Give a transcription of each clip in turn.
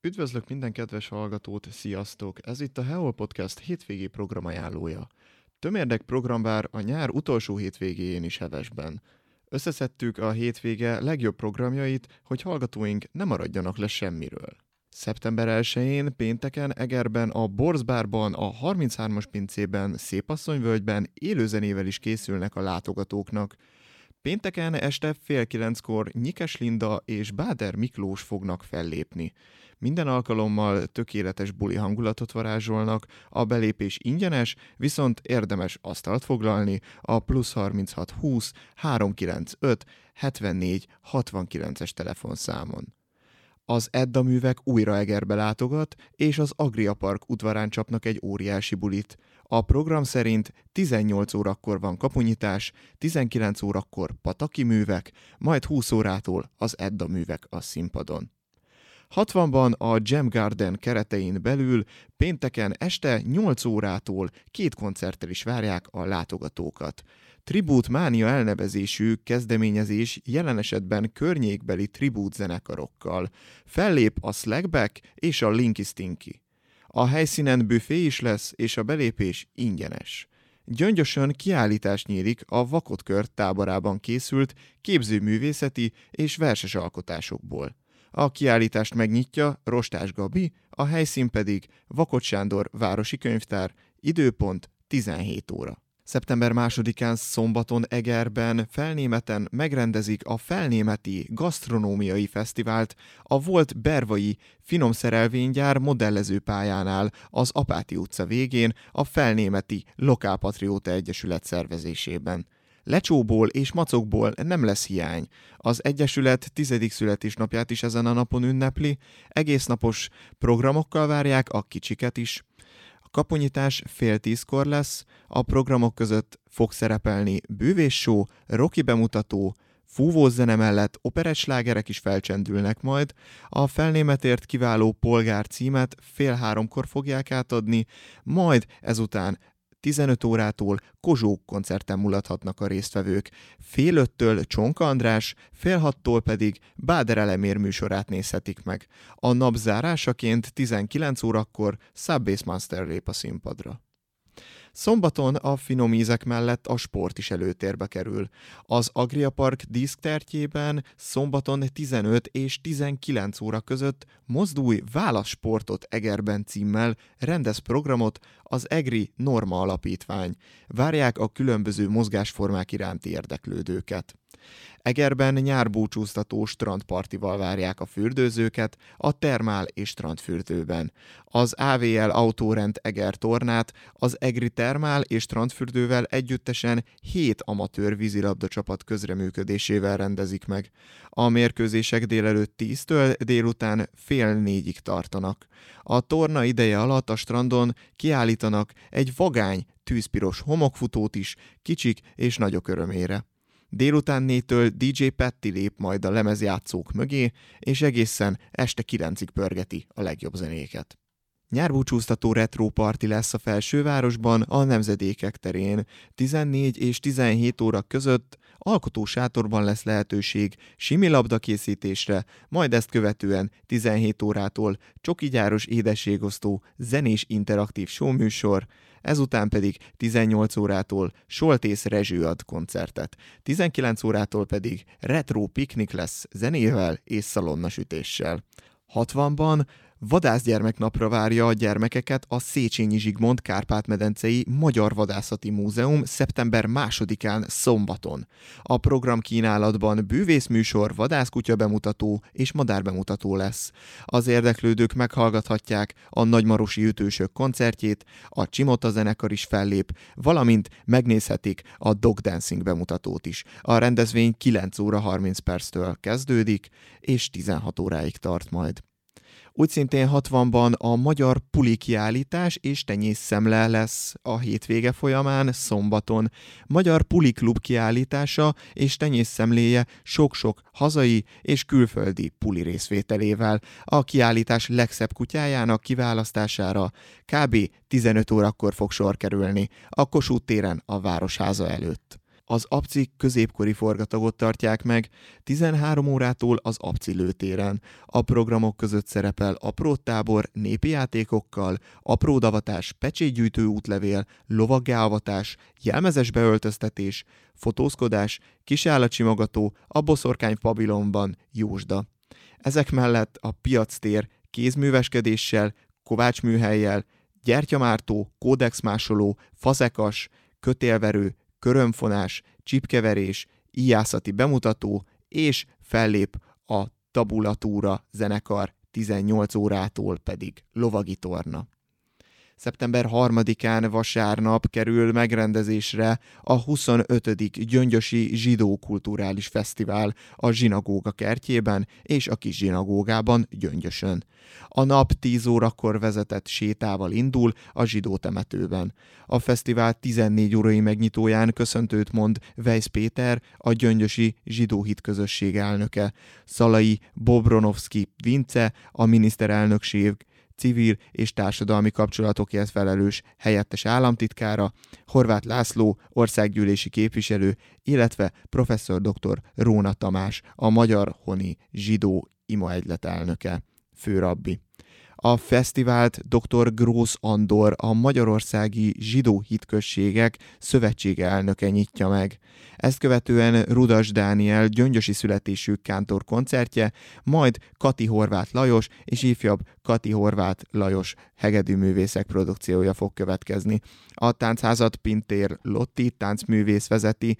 Üdvözlök minden kedves hallgatót, sziasztok! Ez itt a Heol Podcast hétvégi programajánlója. Tömérdek program vár a nyár utolsó hétvégéjén is hevesben. Összeszedtük a hétvége legjobb programjait, hogy hallgatóink ne maradjanak le semmiről. Szeptember 1-én pénteken Egerben, a Borzbárban, a 33-as pincében, Szépasszonyvölgyben élőzenével is készülnek a látogatóknak. Pénteken este fél kilenckor Nyikes Linda és Báder Miklós fognak fellépni. Minden alkalommal tökéletes buli hangulatot varázsolnak, a belépés ingyenes, viszont érdemes asztalt foglalni a plusz 36 20 395 74 69-es telefonszámon. Az Edda művek újra Egerbe látogat, és az Agria Park udvarán csapnak egy óriási bulit. A program szerint 18 órakor van kapunyítás, 19 órakor pataki művek, majd 20 órától az Edda művek a színpadon. 60-ban a Jam Garden keretein belül pénteken este 8 órától két koncerttel is várják a látogatókat. Tribute Mánia elnevezésű kezdeményezés jelen esetben környékbeli tribút zenekarokkal. Fellép a Slackback és a Linky Stinky. A helyszínen büfé is lesz, és a belépés ingyenes. Gyöngyösön kiállítás nyílik a Vakotkör táborában készült képzőművészeti és verses alkotásokból. A kiállítást megnyitja Rostás Gabi, a helyszín pedig Vakot Sándor Városi Könyvtár, időpont 17 óra. Szeptember másodikán szombaton Egerben felnémeten megrendezik a Felnémeti Gasztronómiai Fesztivált a volt Bervai finomszerelvénygyár modellező pályánál az Apáti utca végén a Felnémeti Lokálpatrióta Egyesület szervezésében. Lecsóból és macokból nem lesz hiány. Az Egyesület tizedik születésnapját is ezen a napon ünnepli, egésznapos programokkal várják a kicsiket is. A kaponyítás fél tízkor lesz, a programok között fog szerepelni bűvéssó, roki bemutató, fúvózene mellett operetslágerek is felcsendülnek majd, a felnémetért kiváló polgár címet fél háromkor fogják átadni, majd ezután 15 órától Kozsók koncerten mulathatnak a résztvevők. Fél öttől Csonka András, fél hattól pedig Báder Elemér műsorát nézhetik meg. A nap zárásaként 19 órakor Subbase Master lép a színpadra. Szombaton a finom ízek mellett a sport is előtérbe kerül. Az Agria Park diszktertjében szombaton 15 és 19 óra között Mozdulj válasz sportot Egerben címmel rendez programot az EGRI Norma Alapítvány. Várják a különböző mozgásformák iránti érdeklődőket. Egerben nyárbúcsúztató strandpartival várják a fürdőzőket a termál és strandfürdőben. Az AVL Autórend Eger tornát az Egri termál és strandfürdővel együttesen 7 amatőr vízilabda csapat közreműködésével rendezik meg. A mérkőzések délelőtt 10-től délután fél négyig tartanak. A torna ideje alatt a strandon kiállítanak egy vagány tűzpiros homokfutót is, kicsik és nagyok örömére. Délután négytől DJ Petty lép majd a lemezjátszók mögé, és egészen este kilencig pörgeti a legjobb zenéket. Nyárbúcsúztató retro parti lesz a felsővárosban, a Nemzedékek terén. 14 és 17 óra között alkotósátorban lesz lehetőség simi labdakészítésre, majd ezt követően 17 órától csokigyáros édességosztó zenés interaktív showműsor, ezután pedig 18 órától Soltész Rezső ad koncertet, 19 órától pedig retro piknik lesz zenével és szalonnasütéssel. 60-ban Vadászgyermeknapra várja a gyermekeket a Széchenyi Zsigmond Kárpát-medencei Magyar Vadászati Múzeum szeptember másodikán szombaton. A program kínálatban bűvészműsor, vadászkutya bemutató és madár bemutató lesz. Az érdeklődők meghallgathatják a Nagymarosi ütősök koncertjét, a Csimota zenekar is fellép, valamint megnézhetik a Dog Dancing bemutatót is. A rendezvény 9 óra 30 perctől kezdődik, és 16 óráig tart majd. Úgy szintén 60-ban a Magyar Puli kiállítás és tenyészszemle lesz a hétvége folyamán, szombaton. Magyar Puli Klub kiállítása és tenyészszemléje sok-sok hazai és külföldi puli részvételével. A kiállítás legszebb kutyájának kiválasztására kb. 15 órakor fog sor kerülni a Kossuth téren a Városháza előtt. Az Apci középkori forgatagot tartják meg 13 órától az Apci lőtéren. A programok között szerepel aprótábor népi játékokkal, apródavatás, pecsétgyűjtő útlevél, lovaggeavatás, jelmezes beöltöztetés, fotózkodás, kisállatsimogató, a boszorkány pavilonban, jósda. Ezek mellett a piactér kézműveskedéssel, kovácsműhelyjel, gyertyamártó, kódexmásoló, fazekas, kötélverő, körömfonás, csipkeverés, íjászati bemutató, és fellép a tabulatúra zenekar 18 órától pedig lovagi torna szeptember 3-án vasárnap kerül megrendezésre a 25. Gyöngyösi Zsidó Kulturális Fesztivál a Zsinagóga kertjében és a kis zsinagógában Gyöngyösön. A nap 10 órakor vezetett sétával indul a zsidó temetőben. A fesztivál 14 órai megnyitóján köszöntőt mond Weiss Péter, a Gyöngyösi Zsidó Hit közösség elnöke. Szalai Bobronovski Vince, a miniszterelnökség civil és társadalmi kapcsolatokért felelős helyettes államtitkára, Horváth László, országgyűlési képviselő, illetve professzor dr. Róna Tamás, a Magyar Honi Zsidó Ima Egylet elnöke, főrabbi. A fesztivált dr. Grósz Andor, a Magyarországi Zsidó Hitközségek Szövetsége elnöke nyitja meg. Ezt követően Rudas Dániel gyöngyösi születésű kántor koncertje, majd Kati Horváth Lajos és ifjabb Kati Horváth Lajos hegedűművészek produkciója fog következni. A táncházat Pintér Lotti táncművész vezeti,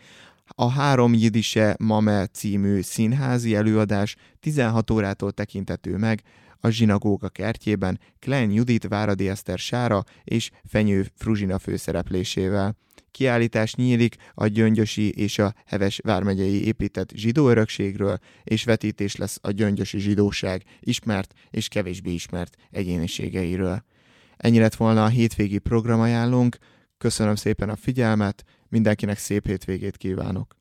a Három Jidise Mame című színházi előadás 16 órától tekintető meg, a zsinagóga kertjében Klein Judit, Váradi Eszter Sára és Fenyő Fruzsina főszereplésével. Kiállítás nyílik a Gyöngyösi és a Heves vármegyei épített zsidó örökségről, és vetítés lesz a gyöngyösi zsidóság ismert és kevésbé ismert egyéniségeiről. Ennyi lett volna a hétvégi programajánlónk, köszönöm szépen a figyelmet, mindenkinek szép hétvégét kívánok!